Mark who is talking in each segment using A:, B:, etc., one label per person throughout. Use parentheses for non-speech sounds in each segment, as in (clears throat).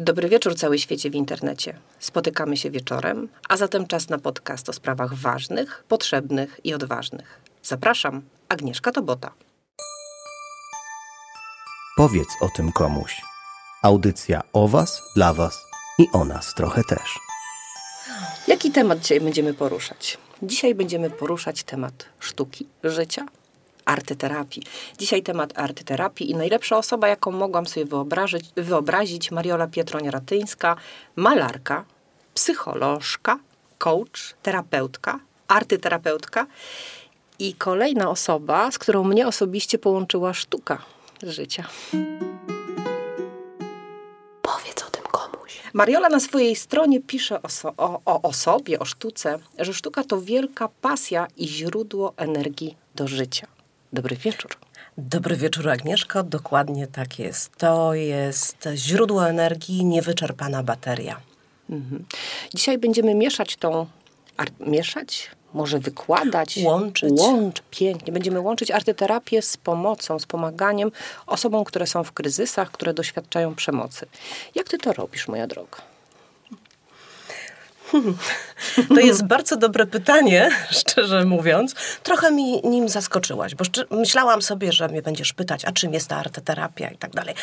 A: Dobry wieczór cały świecie w internecie. Spotykamy się wieczorem, a zatem czas na podcast o sprawach ważnych, potrzebnych i odważnych. Zapraszam, Agnieszka Tobota.
B: Powiedz o tym komuś. Audycja o Was, dla Was i o nas trochę też.
A: Jaki temat dzisiaj będziemy poruszać? Dzisiaj będziemy poruszać temat sztuki, życia, artyterapii. Dzisiaj temat artyterapii i najlepsza osoba, jaką mogłam sobie wyobrazić, wyobrazić Mariola Pietroń-Ratyńska, malarka, psycholożka, coach, terapeutka, artyterapeutka i kolejna osoba, z którą mnie osobiście połączyła sztuka życia. Powiedz o tym komuś. Mariola na swojej stronie pisze o, so, o, o, o sobie, o sztuce, że sztuka to wielka pasja i źródło energii do życia. Dobry wieczór.
C: Dobry wieczór, Agnieszko. Dokładnie tak jest. To jest źródło energii, niewyczerpana bateria.
A: Mhm. Dzisiaj będziemy mieszać tą. mieszać? Może wykładać?
C: Łączyć.
A: Łącz, pięknie. Będziemy łączyć artyterapię z pomocą, z pomaganiem osobom, które są w kryzysach, które doświadczają przemocy. Jak ty to robisz, moja droga?
C: To jest bardzo dobre pytanie, (laughs) szczerze mówiąc. Trochę mi nim zaskoczyłaś, bo myślałam sobie, że mnie będziesz pytać, a czym jest ta arteterapia i tak dalej.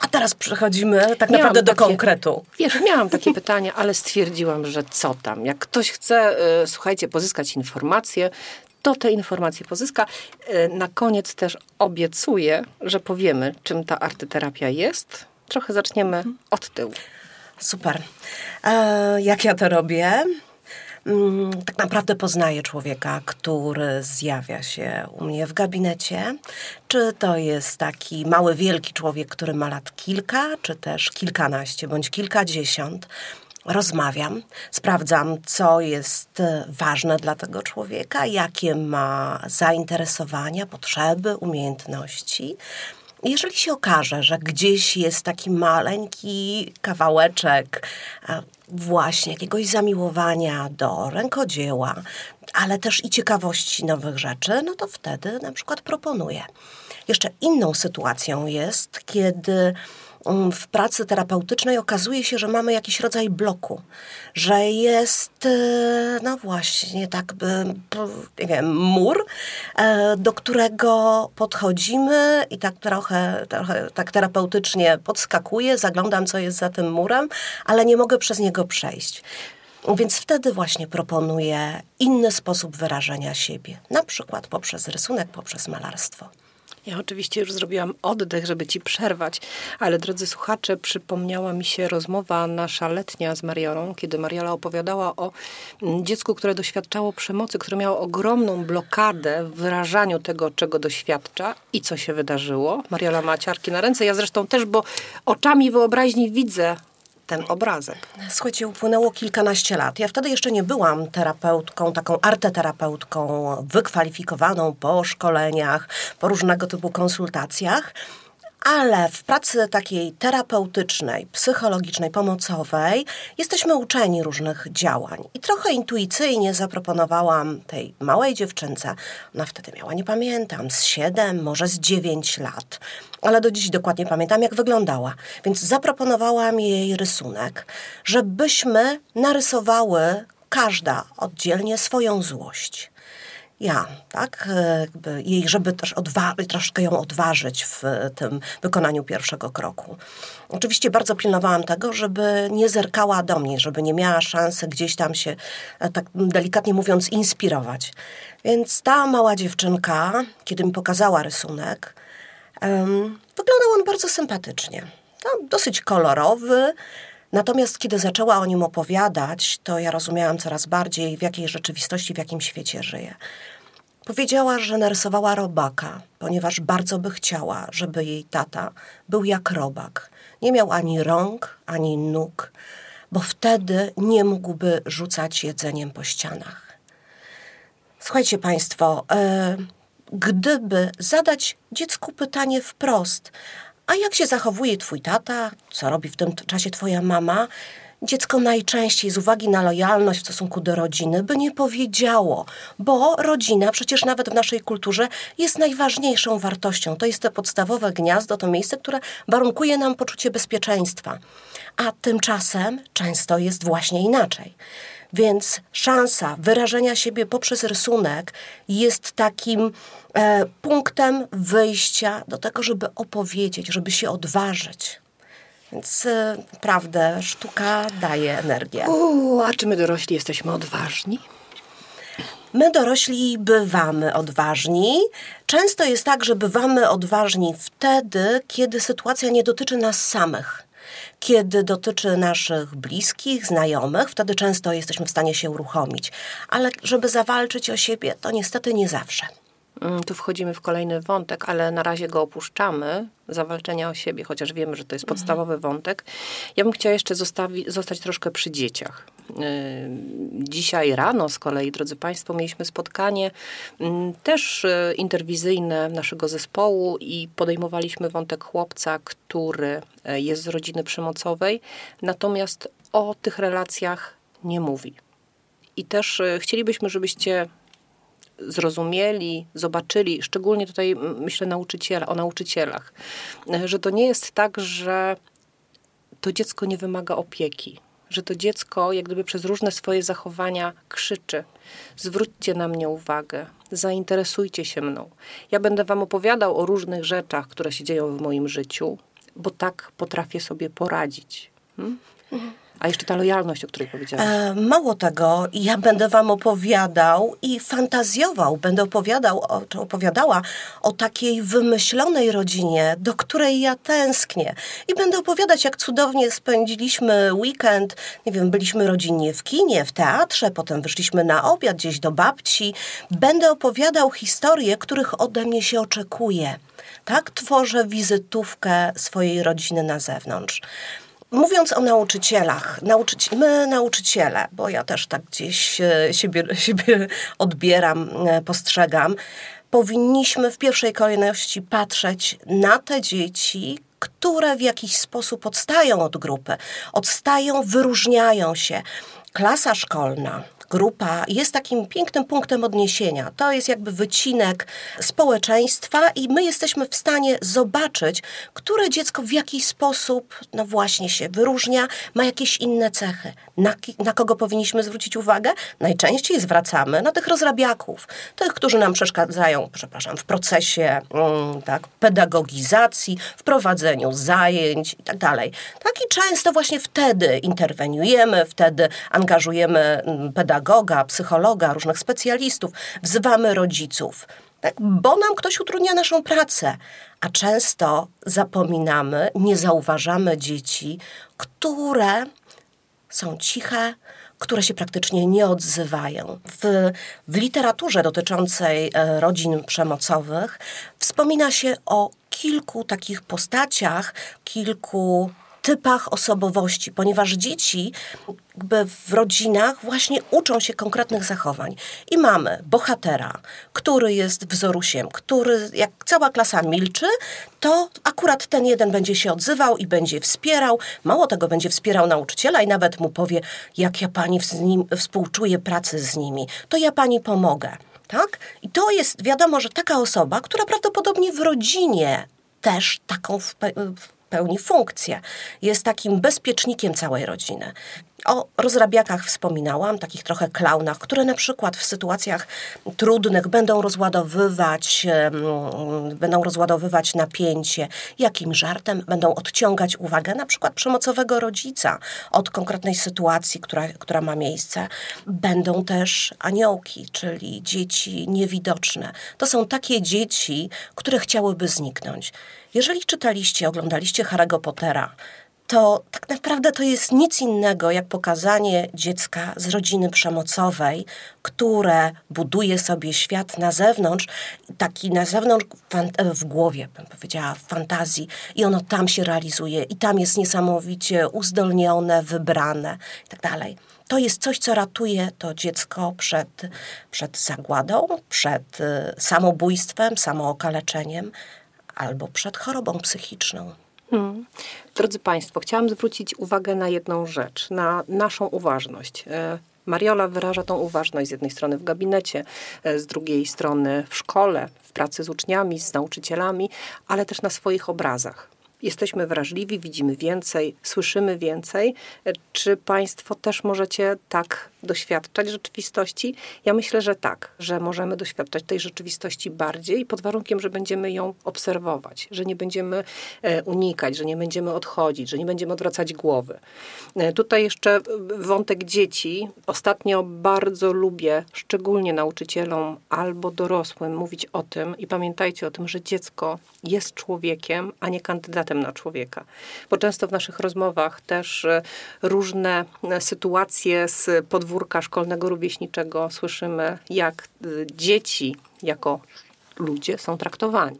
C: A teraz przechodzimy tak miałam naprawdę do konkretu.
A: Wiesz, miałam takie pytanie, ale stwierdziłam, że co tam. Jak ktoś chce, y, słuchajcie, pozyskać informacje, to te informacje pozyska. Y, na koniec też obiecuję, że powiemy, czym ta artyterapia jest. Trochę zaczniemy od tyłu.
C: Super. E, jak ja to robię? Mm, tak naprawdę poznaję człowieka, który zjawia się u mnie w gabinecie. Czy to jest taki mały, wielki człowiek, który ma lat kilka, czy też kilkanaście bądź kilkadziesiąt. Rozmawiam, sprawdzam, co jest ważne dla tego człowieka, jakie ma zainteresowania, potrzeby, umiejętności. Jeżeli się okaże, że gdzieś jest taki maleńki kawałeczek e, właśnie jakiegoś zamiłowania do rękodzieła, ale też i ciekawości nowych rzeczy, no to wtedy na przykład proponuję. Jeszcze inną sytuacją jest, kiedy w pracy terapeutycznej okazuje się, że mamy jakiś rodzaj bloku, że jest, e, no właśnie, tak nie wiem, mur, e, do którego podchodzimy i tak trochę, trochę tak terapeutycznie podskakuję, zaglądam, co jest za tym murem, ale nie mogę przez niego przejść. Więc wtedy właśnie proponuję inny sposób wyrażenia siebie, na przykład poprzez rysunek, poprzez malarstwo.
A: Ja oczywiście już zrobiłam oddech, żeby ci przerwać, ale drodzy słuchacze, przypomniała mi się rozmowa nasza letnia z Mariolą, kiedy Mariola opowiadała o mm, dziecku, które doświadczało przemocy, które miało ogromną blokadę w wyrażaniu tego, czego doświadcza i co się wydarzyło. Mariola ma ciarki na ręce, ja zresztą też, bo oczami wyobraźni widzę ten obrazek?
C: Słuchajcie, upłynęło kilkanaście lat. Ja wtedy jeszcze nie byłam terapeutką, taką arteterapeutką wykwalifikowaną po szkoleniach, po różnego typu konsultacjach. Ale w pracy takiej terapeutycznej, psychologicznej, pomocowej jesteśmy uczeni różnych działań. I trochę intuicyjnie zaproponowałam tej małej dziewczynce, ona wtedy miała, nie pamiętam, z 7, może z 9 lat, ale do dziś dokładnie pamiętam, jak wyglądała. Więc zaproponowałam jej rysunek, żebyśmy narysowały każda oddzielnie swoją złość ja, tak? E, jakby jej, żeby też odwa- troszkę ją odważyć w tym wykonaniu pierwszego kroku. Oczywiście bardzo pilnowałam tego, żeby nie zerkała do mnie, żeby nie miała szansy gdzieś tam się, e, tak delikatnie mówiąc, inspirować. Więc ta mała dziewczynka, kiedy mi pokazała rysunek, um, wyglądał on bardzo sympatycznie. No, dosyć kolorowy, Natomiast kiedy zaczęła o nim opowiadać, to ja rozumiałam coraz bardziej, w jakiej rzeczywistości, w jakim świecie żyje. Powiedziała, że narysowała robaka, ponieważ bardzo by chciała, żeby jej tata był jak robak. Nie miał ani rąk, ani nóg, bo wtedy nie mógłby rzucać jedzeniem po ścianach. Słuchajcie Państwo, e, gdyby zadać dziecku pytanie wprost, a jak się zachowuje twój tata, co robi w tym czasie twoja mama, dziecko najczęściej z uwagi na lojalność w stosunku do rodziny by nie powiedziało, bo rodzina przecież nawet w naszej kulturze jest najważniejszą wartością. To jest to podstawowe gniazdo, to miejsce, które warunkuje nam poczucie bezpieczeństwa. a tymczasem często jest właśnie inaczej. Więc szansa wyrażenia siebie poprzez rysunek jest takim e, punktem wyjścia do tego, żeby opowiedzieć, żeby się odważyć. Więc e, naprawdę sztuka daje energię.
A: Uuu, a czy my dorośli jesteśmy odważni?
C: My dorośli bywamy odważni. Często jest tak, że bywamy odważni wtedy, kiedy sytuacja nie dotyczy nas samych. Kiedy dotyczy naszych bliskich, znajomych, wtedy często jesteśmy w stanie się uruchomić. Ale żeby zawalczyć o siebie, to niestety nie zawsze.
A: Mm, Tu wchodzimy w kolejny wątek, ale na razie go opuszczamy. Zawalczenia o siebie, chociaż wiemy, że to jest podstawowy wątek. Ja bym chciała jeszcze zostawi, zostać troszkę przy dzieciach. Yy, Dzisiaj rano z kolei, drodzy Państwo, mieliśmy spotkanie mm, też yy, interwizyjne naszego zespołu i podejmowaliśmy wątek chłopca, który e, jest z rodziny przemocowej, natomiast o tych relacjach nie mówi. I też e, chcielibyśmy, żebyście zrozumieli, zobaczyli, szczególnie tutaj myślę nauczyciela, o nauczycielach, e, że to nie jest tak, że to dziecko nie wymaga opieki, że to dziecko jak gdyby przez różne swoje zachowania krzyczy. Zwróćcie na mnie uwagę, zainteresujcie się mną. Ja będę wam opowiadał o różnych rzeczach, które się dzieją w moim życiu, bo tak potrafię sobie poradzić. Hmm? A jeszcze ta lojalność, o której powiedziałaś.
C: E, mało tego, ja będę wam opowiadał i fantazjował, będę opowiadał, o, czy opowiadała o takiej wymyślonej rodzinie, do której ja tęsknię. I będę opowiadać, jak cudownie spędziliśmy weekend, nie wiem, byliśmy rodzinnie w kinie, w teatrze, potem wyszliśmy na obiad gdzieś do babci. Będę opowiadał historie, których ode mnie się oczekuje. Tak tworzę wizytówkę swojej rodziny na zewnątrz. Mówiąc o nauczycielach, nauczyci my nauczyciele, bo ja też tak gdzieś e, siebie, (laughs) siebie odbieram, e, postrzegam, powinniśmy w pierwszej kolejności patrzeć na te dzieci, które w jakiś sposób odstają od grupy, odstają, wyróżniają się. Klasa szkolna, grupa jest takim pięknym punktem odniesienia. To jest jakby wycinek społeczeństwa i my jesteśmy w stanie zobaczyć, które dziecko w jakiś sposób, no właśnie się wyróżnia, ma jakieś inne cechy. Na, na kogo powinniśmy zwrócić uwagę? Najczęściej zwracamy na tych rozrabiaków, tych, którzy nam przeszkadzają, przepraszam, w procesie mm, tak, pedagogizacji, w prowadzeniu zajęć i tak dalej. Tak i często właśnie wtedy interweniujemy, wtedy angażujemy mm, pedagoga, psychologa, różnych specjalistów, wzywamy rodziców. Tak, bo nam ktoś utrudnia naszą pracę, a często zapominamy, nie zauważamy dzieci, które są ciche, które się praktycznie nie odzywają. W, w literaturze dotyczącej e, rodzin przemocowych wspomina się o kilku takich postaciach, kilku typach osobowości, ponieważ dzieci jakby w rodzinach właśnie uczą się konkretnych zachowań. I mamy bohatera, który jest wzorusiem, który jak cała klasa milczy, to akurat ten jeden będzie się odzywał i będzie wspierał. Mało tego, będzie wspierał nauczyciela i nawet mu powie, jak ja pani z nim, współczuję pracy z nimi, to ja pani pomogę. Tak? I to jest wiadomo, że taka osoba, która prawdopodobnie w rodzinie też taką pełni funkcję. Jest takim bezpiecznikiem całej rodziny. O rozrabiakach wspominałam, takich trochę klaunach, które na przykład w sytuacjach trudnych będą rozładowywać, będą rozładowywać napięcie, jakim żartem będą odciągać uwagę na przykład przemocowego rodzica od konkretnej sytuacji, która, która ma miejsce. Będą też aniołki, czyli dzieci niewidoczne. To są takie dzieci, które chciałyby zniknąć. Jeżeli czytaliście, oglądaliście Harry'ego Pottera, to tak naprawdę to jest nic innego jak pokazanie dziecka z rodziny przemocowej, które buduje sobie świat na zewnątrz, taki na zewnątrz fan- w głowie, bym powiedziała, w fantazji, i ono tam się realizuje, i tam jest niesamowicie uzdolnione, wybrane i tak. To jest coś, co ratuje to dziecko przed, przed zagładą, przed y, samobójstwem, samookaleczeniem albo przed chorobą psychiczną.
A: Hmm. Drodzy Państwo, chciałam zwrócić uwagę na jedną rzecz, na naszą uważność. E, Mariola wyraża tą uważność z jednej strony w gabinecie, e, z drugiej strony w szkole, w pracy z uczniami, z nauczycielami, ale też na swoich obrazach. Jesteśmy wrażliwi, widzimy więcej, słyszymy więcej. E, Czy Państwo też możecie tak doświadczać rzeczywistości? Ja myślę, że tak, że możemy doświadczać tej rzeczywistości bardziej, pod warunkiem, że będziemy ją obserwować, że nie będziemy e, unikać, że nie będziemy odchodzić, że nie będziemy odwracać głowy. E, Tutaj jeszcze wątek dzieci. Ostatnio bardzo lubię, szczególnie nauczycielom albo dorosłym, mówić o tym i pamiętajcie o tym, że dziecko jest człowiekiem, a nie kandydatem na człowieka. Bo często w naszych rozmowach też e, różne e, sytuacje z podwórka szkolnego rówieśniczego słyszymy, jak e, dzieci jako ludzie są traktowani.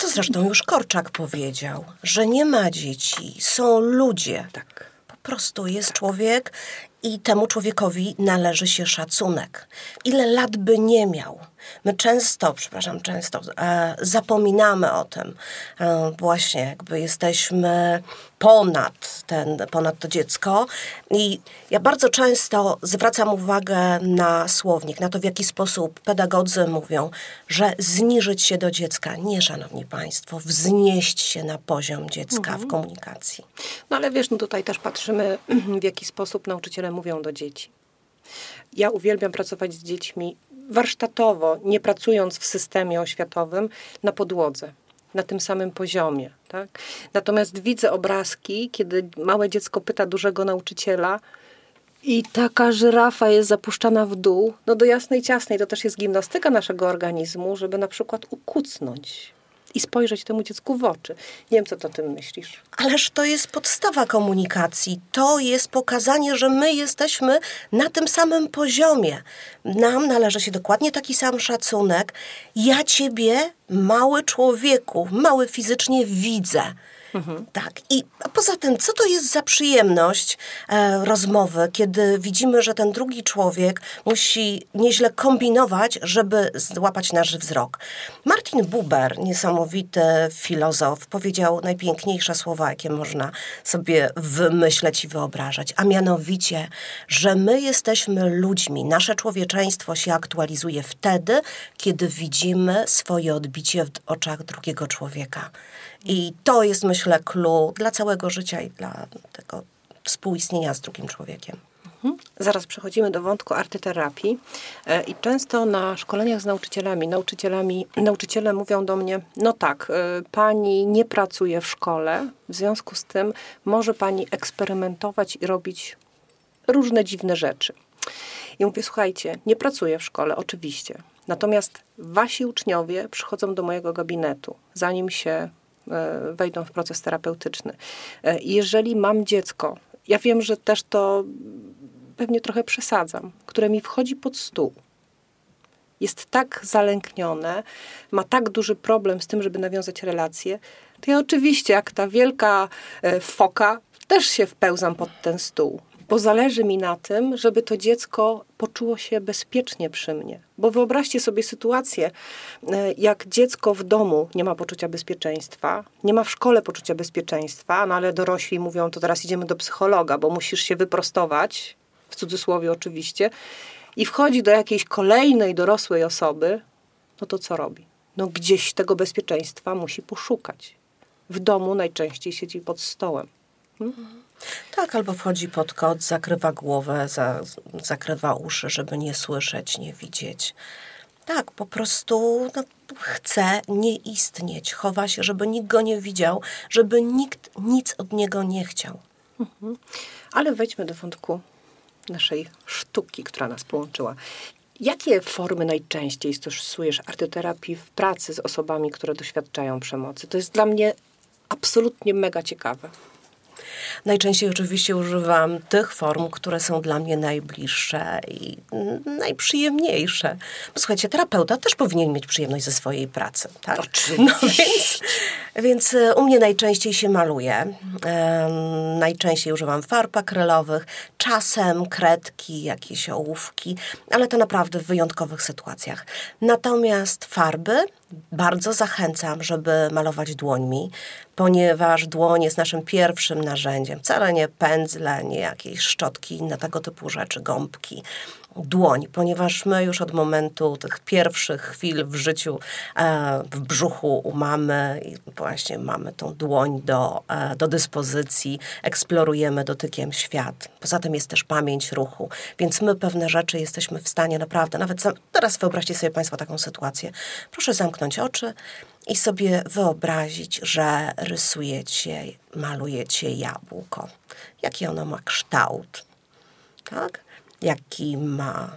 C: To zresztą już Korczak powiedział, że nie ma dzieci, są ludzie.
A: Tak.
C: Po prostu jest człowiek i temu człowiekowi należy się szacunek. Ile lat by nie miał. My często, przepraszam, często e, zapominamy o tym. E, właśnie jakby jesteśmy ponad, ten, ponad to dziecko. I ja bardzo często zwracam uwagę na słownik, na to, w jaki sposób pedagodzy mówią, że zniżyć się do dziecka. Nie, szanowni państwo, wznieść się na poziom dziecka w komunikacji.
A: No ale wiesz, no tutaj też patrzymy, (clears throat) w jaki sposób nauczyciele mówią do dzieci. Ja uwielbiam pracować z dziećmi warsztatowo, nie pracując w systemie oświatowym, na podłodze, na tym samym poziomie. Tak? Natomiast widzę obrazki, kiedy małe dziecko pyta dużego nauczyciela, i taka żyrafa jest zapuszczana w dół, no do jasnej ciasnej, to też jest gimnastyka naszego organizmu, żeby na przykład ukucnąć i spojrzeć temu dziecku w oczy. Nie wiem, co ty o tym myślisz.
C: Ależ to jest podstawa komunikacji. To jest pokazanie, że my jesteśmy na tym samym poziomie. Nam należy się dokładnie taki sam szacunek. Ja ciebie, mały człowieku, mały fizycznie widzę. Tak. I poza tym, co to jest za przyjemność e, rozmowy, kiedy widzimy, że ten drugi człowiek musi nieźle kombinować, żeby złapać nasz wzrok. Martin Buber, niesamowity filozof, powiedział najpiękniejsze słowa, jakie można sobie wymyśleć i wyobrażać, a mianowicie, że my jesteśmy ludźmi. Nasze człowieczeństwo się aktualizuje wtedy, kiedy widzimy swoje odbicie w oczach drugiego człowieka. I to jest, myślę, clue dla całego życia i dla tego współistnienia z drugim człowiekiem.
A: Mhm. Zaraz przechodzimy do wątku artyterapii E, i często na szkoleniach z nauczycielami, nauczycielami, nauczyciele mówią do mnie, no tak, e, pani nie pracuje w szkole, w związku z tym może pani eksperymentować i robić różne dziwne rzeczy. I mówię, słuchajcie, nie pracuję w szkole, oczywiście. Natomiast wasi uczniowie przychodzą do mojego gabinetu, zanim się wejdą w proces terapeutyczny. E, Jeżeli mam dziecko, ja wiem, że też to pewnie trochę przesadzam, które mi wchodzi pod stół, jest tak zalęknione, ma tak duży problem z tym, żeby nawiązać relacje, to ja oczywiście, jak ta wielka e, foka, też się wpełzam pod ten stół. Bo zależy mi na tym, żeby to dziecko poczuło się bezpiecznie przy mnie. Bo wyobraźcie sobie sytuację, e, jak dziecko w domu nie ma poczucia bezpieczeństwa, nie ma w szkole poczucia bezpieczeństwa, no ale dorośli mówią, to teraz idziemy do psychologa, bo musisz się wyprostować, w cudzysłowie oczywiście, i wchodzi do jakiejś kolejnej dorosłej osoby, no to co robi? No gdzieś tego bezpieczeństwa musi poszukać. W domu najczęściej siedzi pod stołem.
C: Tak, albo wchodzi pod kot, zakrywa głowę, za, zakrywa uszy, żeby nie słyszeć, nie widzieć. Tak, po prostu no, chce nie istnieć, chowa się, żeby nikt go nie widział, żeby nikt nic od niego nie chciał.
A: Ale wejdźmy do wątku naszej sztuki, która nas połączyła. Jakie formy najczęściej stosujesz artyterapii w pracy z osobami, które doświadczają przemocy? To jest dla mnie absolutnie mega ciekawe.
C: Najczęściej oczywiście używam tych form, które są dla mnie najbliższe i najprzyjemniejsze. Bo słuchajcie, terapeuta też powinien mieć przyjemność ze swojej pracy. Tak?
A: Oczywiście.
C: No więc, więc e, u mnie najczęściej się maluje. Najczęściej używam farb akrylowych, czasem kredki, jakieś ołówki, ale to naprawdę w wyjątkowych sytuacjach. Natomiast farby bardzo zachęcam, żeby malować dłońmi, ponieważ dłoń jest naszym pierwszym narzędziem. Wcale nie pędzle, nie jakieś szczotki, inne tego typu rzeczy, gąbki dłoń, ponieważ my już od momentu tych pierwszych chwil w życiu, e, w brzuchu u mamy, właśnie mamy tą dłoń do, e, do dyspozycji, eksplorujemy dotykiem świat. Poza tym jest też pamięć ruchu, więc my pewne rzeczy jesteśmy w stanie naprawdę, nawet teraz wyobraźcie sobie Państwo taką sytuację. Proszę zamknąć oczy i sobie wyobrazić, że rysujecie, malujecie jabłko. Jaki ono ma kształt, tak? Jaki ma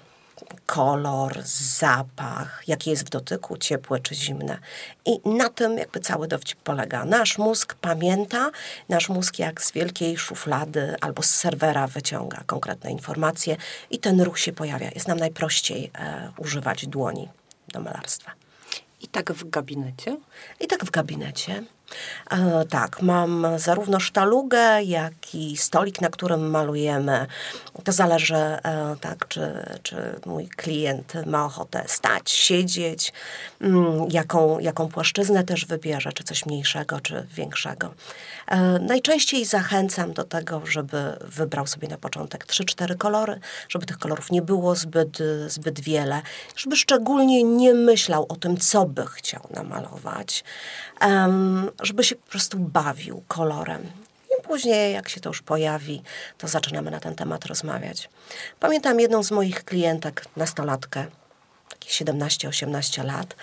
C: kolor, zapach, jaki jest w dotyku, ciepłe czy zimne. I na tym jakby cały dowcip polega. Nasz mózg pamięta, nasz mózg jak z wielkiej szuflady albo z serwera wyciąga konkretne informacje i ten ruch się pojawia. Jest nam najprościej e, używać dłoni do malarstwa.
A: I tak w gabinecie?
C: I tak w gabinecie. E, tak, mam zarówno sztalugę, jak i stolik, na którym malujemy. To zależy, e, tak, czy, czy mój klient ma ochotę stać, siedzieć, mm, jaką, jaką płaszczyznę też wybierze, czy coś mniejszego, czy większego. E, najczęściej zachęcam do tego, żeby wybrał sobie na początek 3-4 kolory, żeby tych kolorów nie było zbyt, zbyt wiele, żeby szczególnie nie myślał o tym, co by chciał namalować żeby się po prostu bawił kolorem. I później, jak się to już pojawi, to zaczynamy na ten temat rozmawiać. Pamiętam jedną z moich klientek, nastolatkę, takie 17-18 lat,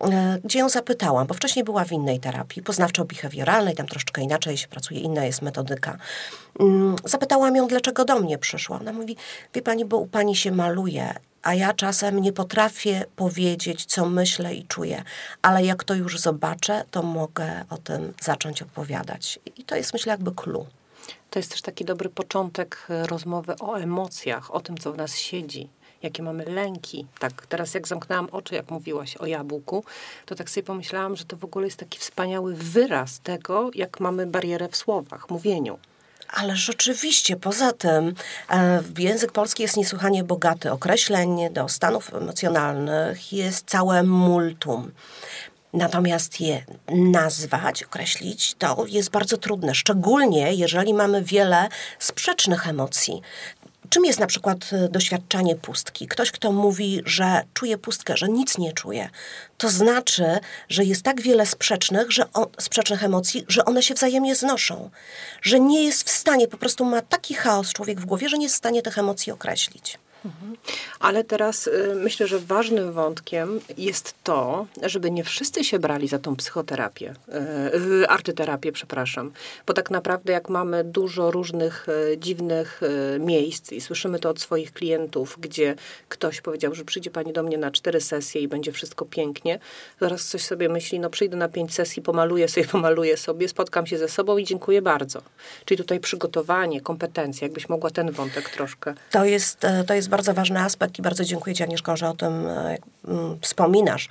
C: e, gdzie ją zapytałam, bo wcześniej była w innej terapii, poznawczo-behawioralnej, tam troszeczkę inaczej się pracuje, inna jest metodyka. Mm, zapytałam ją, dlaczego do mnie przyszła. Ona mówi, wie pani, bo u pani się maluje a ja czasem nie potrafię powiedzieć, co myślę i czuję, ale jak to już zobaczę, to mogę o tym zacząć opowiadać. I to jest, myślę, jakby clue.
A: To jest też taki dobry początek e, rozmowy o emocjach, o tym, co w nas siedzi, jakie mamy lęki. Tak, teraz jak zamknęłam oczy, jak mówiłaś o jabłku, to tak sobie pomyślałam, że to w ogóle jest taki wspaniały wyraz tego, jak mamy barierę w słowach, mówieniu.
C: Ale rzeczywiście, poza tym e, język polski jest niesłychanie bogaty. Określeń do stanów emocjonalnych jest całe multum. Natomiast je nazwać, określić, to jest bardzo trudne, szczególnie jeżeli mamy wiele sprzecznych emocji. Czym jest na przykład e, doświadczanie pustki? Ktoś, kto mówi, że czuje pustkę, że nic nie czuje, to znaczy, że jest tak wiele sprzecznych, że on, sprzecznych emocji, że one się wzajemnie znoszą. Że nie jest w stanie, po prostu ma taki chaos człowiek w głowie, że nie jest w stanie tych emocji określić.
A: Ale teraz y, myślę, że ważnym wątkiem jest to, żeby nie wszyscy się brali za tą psychoterapię, y, artyterapię, przepraszam. Bo tak naprawdę jak mamy dużo różnych y, dziwnych miejsc i słyszymy to od swoich klientów, gdzie ktoś powiedział, że przyjdzie pani do mnie na cztery sesje i będzie wszystko pięknie, zaraz coś sobie myśli, no przyjdę na pięć sesji, pomaluję sobie, (laughs) pomaluję sobie, spotkam się ze sobą i dziękuję bardzo. Czyli tutaj przygotowanie, kompetencje, jakbyś mogła ten wątek troszkę.
C: To jest, e, to jest bardzo ważny aspekt i bardzo dziękuję Ci, Agnieszko, że o tym e, mm, wspominasz.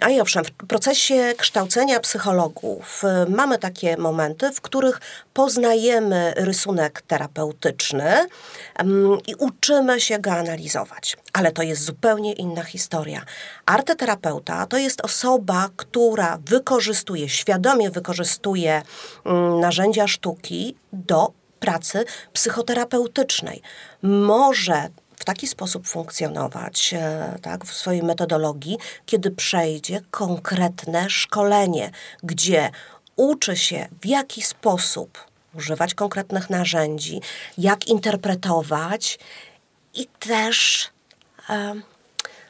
C: A i owszem, w procesie kształcenia psychologów e, mamy takie momenty, w których poznajemy rysunek terapeutyczny mm, i uczymy się go analizować. Ale to jest zupełnie inna historia. Arteterapeuta to jest osoba, która wykorzystuje, świadomie wykorzystuje mm, narzędzia sztuki do pracy psychoterapeutycznej. Może w taki sposób funkcjonować e, tak, w swojej metodologii, kiedy przejdzie konkretne szkolenie, gdzie uczy się w jaki sposób używać konkretnych narzędzi, jak interpretować i też, e,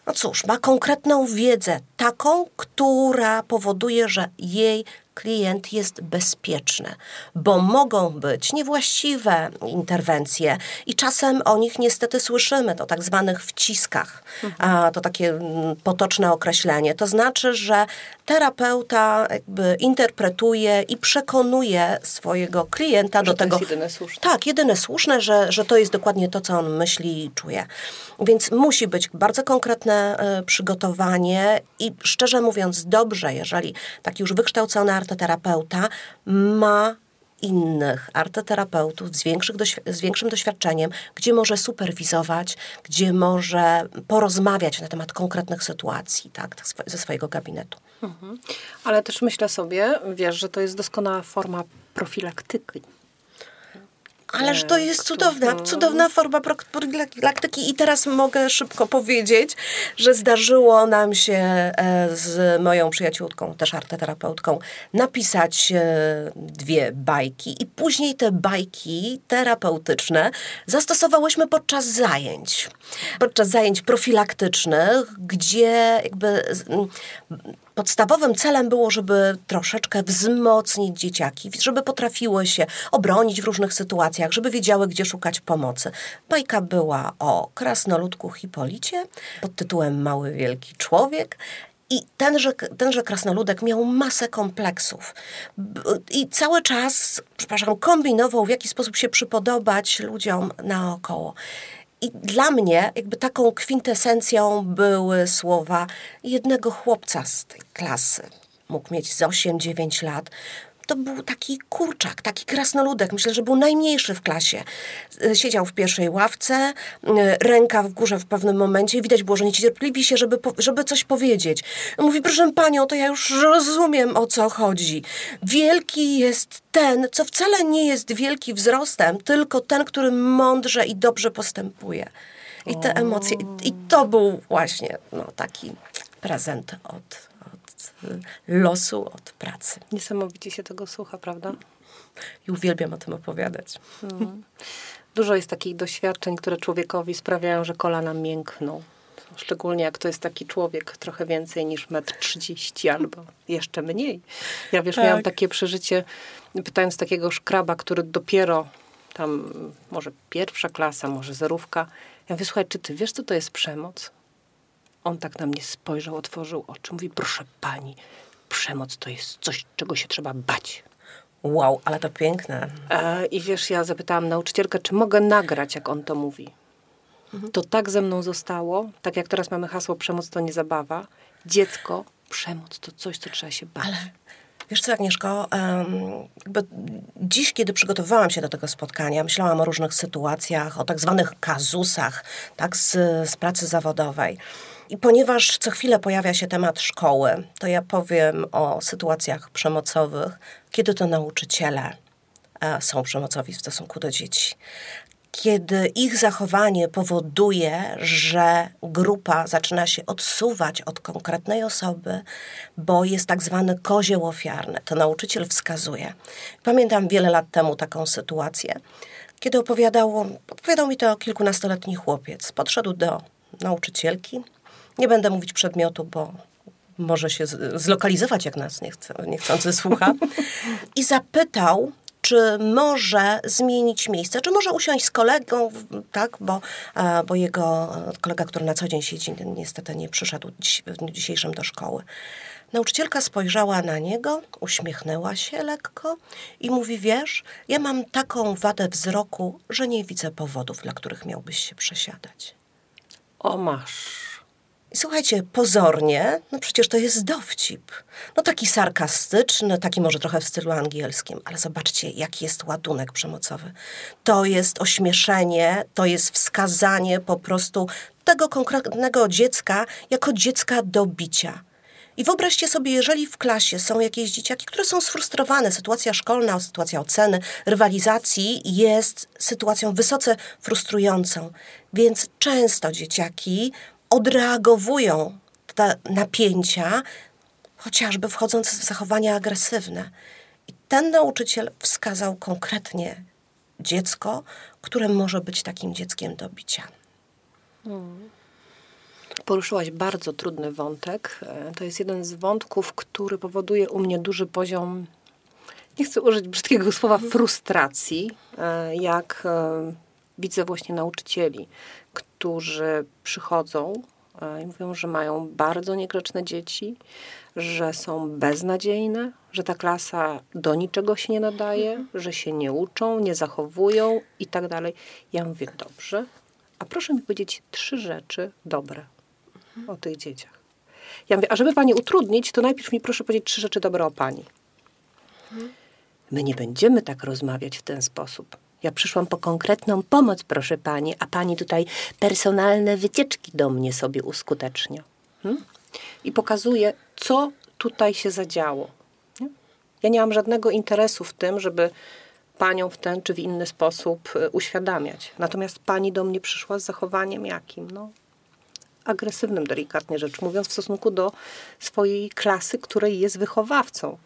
C: no cóż, ma konkretną wiedzę, taką, która powoduje, że jej klient jest bezpieczny, bo mogą być niewłaściwe interwencje i czasem o nich niestety słyszymy, to tak zwanych wciskach. A, to takie mm, potoczne określenie. To znaczy, że terapeuta jakby interpretuje i przekonuje swojego klienta
A: że
C: do tego.
A: To jest jedyne słuszne.
C: Tak, jedyne słuszne, że, że to jest dokładnie to, co on myśli i czuje. Więc musi być bardzo konkretne y, przygotowanie i szczerze mówiąc, dobrze, jeżeli taki już wykształcony artyterapeuta ma innych arteterapeutów z, z większym doświadczeniem, gdzie może superwizować, gdzie może porozmawiać na temat konkretnych sytuacji, tak, swo- ze swojego gabinetu.
A: Ale też myślę sobie, wiesz, że to jest doskonała forma profilaktyki.
C: Ależ to jest cudowna, cudowna forma pro- profilaktyki i teraz mogę szybko powiedzieć, że zdarzyło nam się e, z moją przyjaciółką, też arteterapeutką, napisać e, dwie bajki i później te bajki terapeutyczne zastosowałyśmy podczas zajęć. Podczas zajęć profilaktycznych, gdzie jakby Podstawowym celem było, żeby troszeczkę wzmocnić dzieciaki, żeby potrafiły się obronić w różnych sytuacjach, żeby wiedziały, gdzie szukać pomocy. Bajka była o krasnoludku Hipolicie pod tytułem Mały Wielki Człowiek. I tenże, tenże krasnoludek miał masę kompleksów. I cały czas, przepraszam, kombinował, w jaki sposób się przypodobać ludziom naokoło. I dla mnie jakby taką kwintesencją były słowa jednego chłopca z tej klasy. Mógł mieć z 8-9 lat. To był taki kurczak, taki krasnoludek. Myślę, że był najmniejszy w klasie. Y, Siedział w pierwszej ławce, y, ręka w górze w pewnym momencie i widać było, że niecierpliwi się, żeby, żeby coś powiedzieć. Mówi, proszę panią, to ja już rozumiem, o co chodzi. Wielki jest ten, co wcale nie jest wielki wzrostem, tylko ten, który mądrze i dobrze postępuje. I te emocje, i, i to był właśnie no, taki prezent od, losu, od pracy.
A: Niesamowicie się tego słucha, prawda?
C: I uwielbiam o tym opowiadać.
A: Dużo jest takich doświadczeń, które człowiekowi sprawiają, że kolana miękną. Szczególnie jak to jest taki człowiek trochę więcej niż metr trzydzieści albo jeszcze mniej. Ja wiesz,
C: Tak.
A: miałam takie przeżycie, pytając takiego szkraba, który dopiero tam, może pierwsza klasa, może zerówka. Ja mówię, słuchaj, czy ty wiesz, co to jest przemoc? On tak na mnie spojrzał, otworzył oczy. Mówi, proszę pani, przemoc to jest coś, czego się trzeba bać.
C: Wow, ale to piękne.
A: E, I wiesz, ja zapytałam nauczycielkę, czy mogę nagrać, jak on to mówi. To tak ze mną zostało, tak jak teraz mamy hasło przemoc to nie zabawa. Dziecko, przemoc to coś, co trzeba się bać.
C: Ale wiesz co, Agnieszko, jakby dziś, kiedy przygotowywałam się do tego spotkania, myślałam o różnych sytuacjach, o tak zwanych kazusach, tak, z, z pracy zawodowej. I ponieważ co chwilę pojawia się temat szkoły, to ja powiem o sytuacjach przemocowych, kiedy to nauczyciele e, są przemocowi w stosunku do dzieci. Kiedy ich zachowanie powoduje, że grupa zaczyna się odsuwać od konkretnej osoby, bo jest tak zwany kozioł ofiarny, to nauczyciel wskazuje. Pamiętam wiele lat temu taką sytuację, kiedy opowiadał, opowiadał mi to kilkunastoletni chłopiec. Podszedł do nauczycielki, nie będę mówić przedmiotu, bo może się zlokalizować, jak nas nie chce, niechcący słucha, i zapytał, czy może zmienić miejsce, czy może usiąść z kolegą, tak, bo, e, bo jego e, kolega, który na co dzień siedzi, niestety nie przyszedł dziś, w dzisiejszym do szkoły. Nauczycielka spojrzała na niego, uśmiechnęła się lekko i mówi, wiesz, ja mam taką wadę wzroku, że nie widzę powodów, dla których miałbyś się przesiadać.
A: O masz.
C: Słuchajcie, pozornie, no przecież to jest dowcip. No taki sarkastyczny, taki może trochę w stylu angielskim, ale zobaczcie, jaki jest ładunek przemocowy. To jest ośmieszenie, to jest wskazanie po prostu tego konkretnego dziecka jako dziecka do bicia. I wyobraźcie sobie, jeżeli w klasie są jakieś dzieciaki, które są sfrustrowane, sytuacja szkolna, sytuacja oceny, rywalizacji jest sytuacją wysoce frustrującą. Więc często dzieciaki odreagowują te napięcia, chociażby wchodząc w zachowania agresywne. I ten nauczyciel wskazał konkretnie dziecko, które może być takim dzieckiem do bicia.
A: Poruszyłaś bardzo trudny wątek. E, To jest jeden z wątków, który powoduje u mnie duży poziom, nie chcę użyć brzydkiego słowa, frustracji, e, jak e, widzę właśnie nauczycieli, którzy przychodzą e, i mówią, że mają bardzo niegrzeczne dzieci, że są beznadziejne, że ta klasa do niczego się nie nadaje, że się nie uczą, nie zachowują i tak dalej. Ja mówię, dobrze, a proszę mi powiedzieć trzy rzeczy dobre o tych dzieciach. Ja mówię, a żeby pani utrudnić, to najpierw mi proszę powiedzieć trzy rzeczy dobre o pani. My nie będziemy tak rozmawiać w ten sposób. Ja przyszłam po konkretną pomoc, proszę pani, a pani tutaj personalne wycieczki do mnie sobie uskutecznia. Hmm? I pokazuje, co tutaj się zadziało. Ja nie mam żadnego interesu w tym, żeby panią w ten czy w inny sposób y, uświadamiać. Natomiast pani do mnie przyszła z zachowaniem jakim? No, agresywnym, delikatnie rzecz mówiąc, w stosunku do swojej klasy, której jest wychowawcą.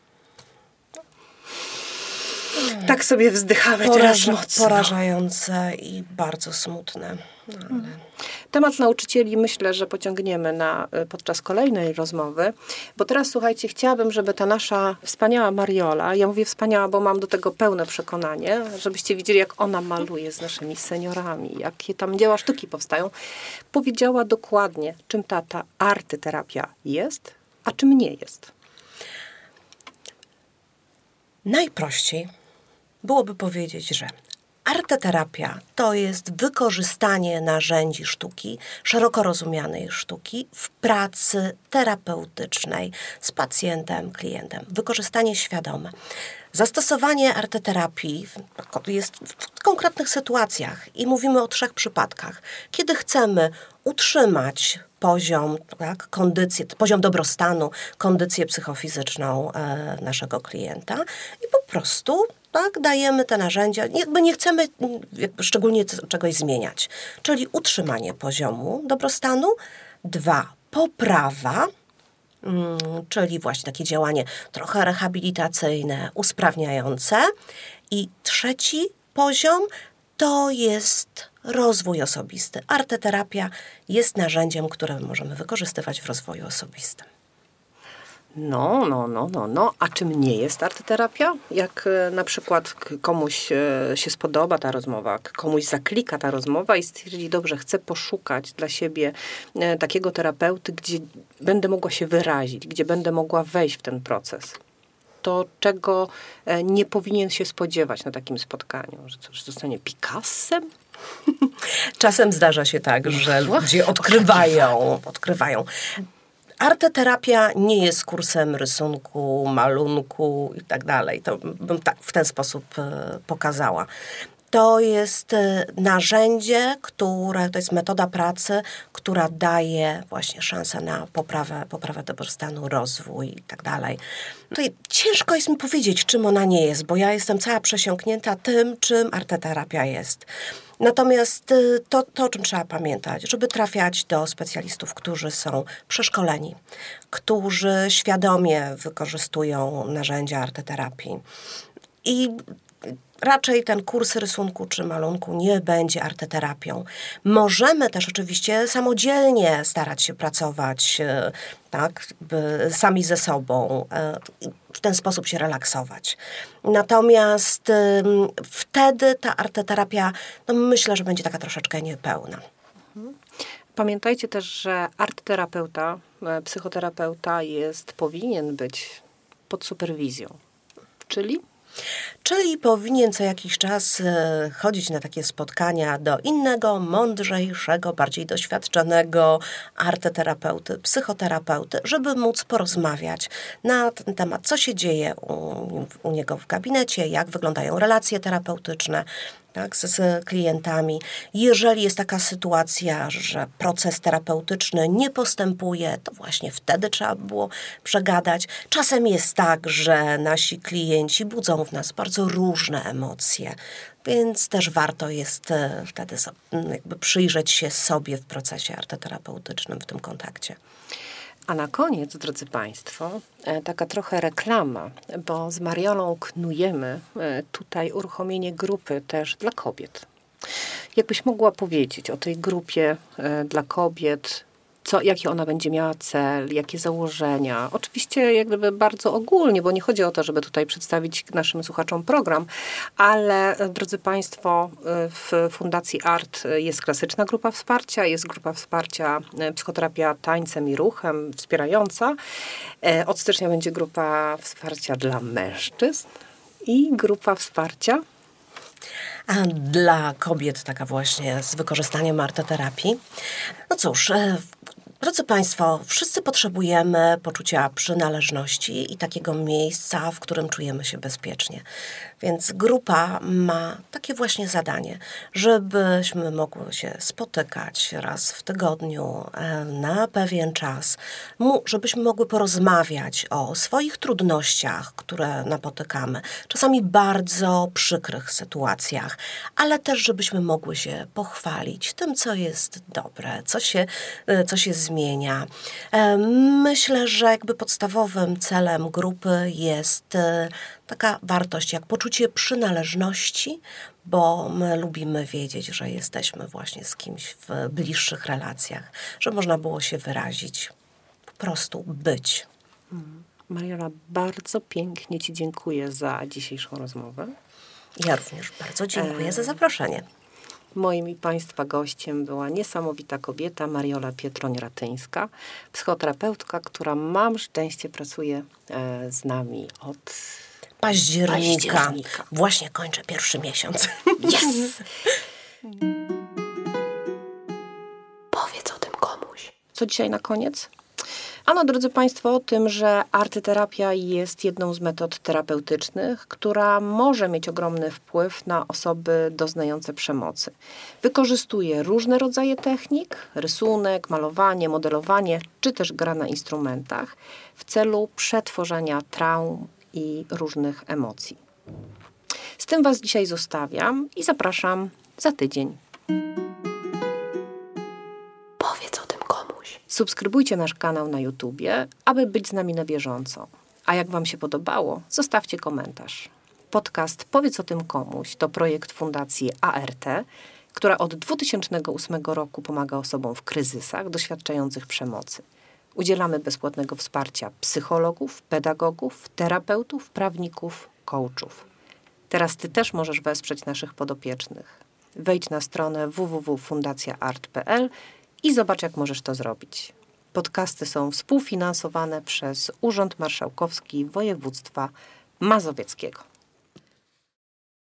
A: Tak sobie wzdychamy teraz
C: Poraża,
A: mocno.
C: porażające i bardzo smutne. No, ale...
A: Temat nauczycieli myślę, że pociągniemy na, y, podczas kolejnej rozmowy, bo teraz słuchajcie, chciałabym, żeby ta nasza wspaniała Mariola, ja mówię wspaniała, bo mam do tego pełne przekonanie, żebyście widzieli, jak ona maluje z naszymi seniorami, jakie tam dzieła sztuki powstają, powiedziała dokładnie, czym ta, ta artyterapia jest, a czym nie jest.
C: Najprościej byłoby powiedzieć, że arteterapia to jest wykorzystanie narzędzi sztuki, szeroko rozumianej sztuki, w pracy terapeutycznej z pacjentem, klientem. Wykorzystanie świadome. Zastosowanie arteterapii jest w konkretnych sytuacjach i mówimy o trzech przypadkach. Kiedy chcemy utrzymać poziom, tak, kondycję, poziom dobrostanu, kondycję psychofizyczną e, naszego klienta i po prostu tak, dajemy te narzędzia, jakby nie chcemy jakby szczególnie czegoś zmieniać. Czyli utrzymanie poziomu dobrostanu. Dwa, poprawa, mm, czyli właśnie takie działanie trochę rehabilitacyjne, usprawniające. I trzeci poziom to jest rozwój osobisty. Arteterapia jest narzędziem, które możemy wykorzystywać w rozwoju osobistym.
A: No, no, no, no, no. A czym nie jest arteterapia? Jak e, na przykład komuś e, się spodoba ta rozmowa, komuś zaklika ta rozmowa i stwierdzi, dobrze, chcę poszukać dla siebie e, takiego terapeuty, gdzie będę mogła się wyrazić, gdzie będę mogła wejść w ten proces. To czego nie powinien się spodziewać na takim spotkaniu? Że coś zostanie Picassem? (laughs)
C: Czasem zdarza się tak, że ludzie odkrywają, odkrywają. Arteterapia nie jest kursem rysunku, malunku i tak dalej. To bym tak w ten sposób e, pokazała. To jest e, narzędzie, które, to jest metoda pracy, która daje właśnie szansę na poprawę, poprawę dobrostanu, rozwój i tak dalej. Tutaj ciężko jest mi powiedzieć, czym ona nie jest, bo ja jestem cała przesiąknięta tym, czym arteterapia jest. Natomiast y, to, to, o czym trzeba pamiętać, żeby trafiać do specjalistów, którzy są przeszkoleni, którzy świadomie wykorzystują narzędzia arteterapii. I raczej ten kurs rysunku czy malunku nie będzie arteterapią. Możemy też oczywiście samodzielnie starać się pracować, e, tak, sami ze sobą, e, w ten sposób się relaksować. Natomiast wtedy ta arteterapia, no myślę, że będzie taka troszeczkę niepełna.
A: Pamiętajcie też, że artterapeuta, e, psychoterapeuta jest, powinien być pod superwizją. Czyli
C: Czyli powinien co jakiś czas e, chodzić na takie spotkania do innego, mądrzejszego, bardziej doświadczonego arteterapeuty, psychoterapeuty, żeby móc porozmawiać na ten temat, co się dzieje u, u niego w gabinecie, jak wyglądają relacje terapeutyczne, tak, z, z klientami. Jeżeli jest taka sytuacja, że proces terapeutyczny nie postępuje, to właśnie wtedy trzeba było przegadać. Czasem jest tak, że nasi klienci budzą w nas bardzo różne emocje, więc też warto jest e, wtedy jakby przyjrzeć się sobie w procesie arteterapeutycznym w tym kontakcie.
A: A na koniec, drodzy Państwo, e, taka trochę reklama, bo z Mariolą knujemy e, tutaj uruchomienie grupy też dla kobiet. Jakbyś mogła powiedzieć o tej grupie e, dla kobiet, co, jaki ona będzie miała cel, jakie założenia. Oczywiście jak gdyby bardzo ogólnie, bo nie chodzi o to, żeby tutaj przedstawić naszym słuchaczom program, ale e, drodzy Państwo, e, w Fundacji ART jest klasyczna grupa wsparcia, jest grupa wsparcia e, psychoterapia tańcem i ruchem wspierająca. E, Od stycznia będzie grupa wsparcia dla mężczyzn i grupa wsparcia
C: A dla kobiet taka właśnie z wykorzystaniem arteterapii. No cóż, e, Drodzy Państwo, wszyscy potrzebujemy poczucia przynależności i takiego miejsca, w którym czujemy się bezpiecznie. Więc grupa ma takie właśnie zadanie, żebyśmy mogły się spotykać raz w tygodniu e, na pewien czas, żebyśmy mogły porozmawiać o swoich trudnościach, które napotykamy, czasami bardzo przykrych sytuacjach, ale też żebyśmy mogły się pochwalić tym, co jest dobre, co się, e, co się zmienia zmienia. Myślę, że jakby podstawowym celem grupy jest e, taka wartość jak poczucie przynależności, bo my lubimy wiedzieć, że jesteśmy właśnie z kimś w bliższych relacjach, że można było się wyrazić, po prostu być.
A: Mm. Mariola, bardzo pięknie Ci dziękuję za dzisiejszą rozmowę.
C: Ja również bardzo dziękuję za zaproszenie.
A: Moim i Państwa gościem była niesamowita kobieta Mariola Pietroń-Ratyńska, psychoterapeutka, która mam szczęście pracuje e, z nami od
C: października. października. Właśnie kończę pierwszy miesiąc.
A: Yes! (laughs) Powiedz o tym komuś. Co dzisiaj na koniec? Ano, drodzy Państwo, o tym, że artyterapia jest jedną z metod terapeutycznych, która może mieć ogromny wpływ na osoby doznające przemocy. Wykorzystuje różne rodzaje technik, rysunek, malowanie, modelowanie, czy też gra na instrumentach w celu przetworzenia traum i różnych emocji. Z tym Was dzisiaj zostawiam i zapraszam za tydzień. Subskrybujcie nasz kanał na YouTubie, aby być z nami na bieżąco. A jak Wam się podobało, zostawcie komentarz. Podcast Powiedz o tym komuś to projekt Fundacji ART, która od 2008 roku pomaga osobom w kryzysach doświadczających przemocy. Udzielamy bezpłatnego wsparcia psychologów, pedagogów, terapeutów, prawników, coachów. Teraz Ty też możesz wesprzeć naszych podopiecznych. Wejdź na stronę www.fundacjaart.pl i zobacz, jak możesz to zrobić. Podcasty są współfinansowane przez Urząd Marszałkowski Województwa Mazowieckiego.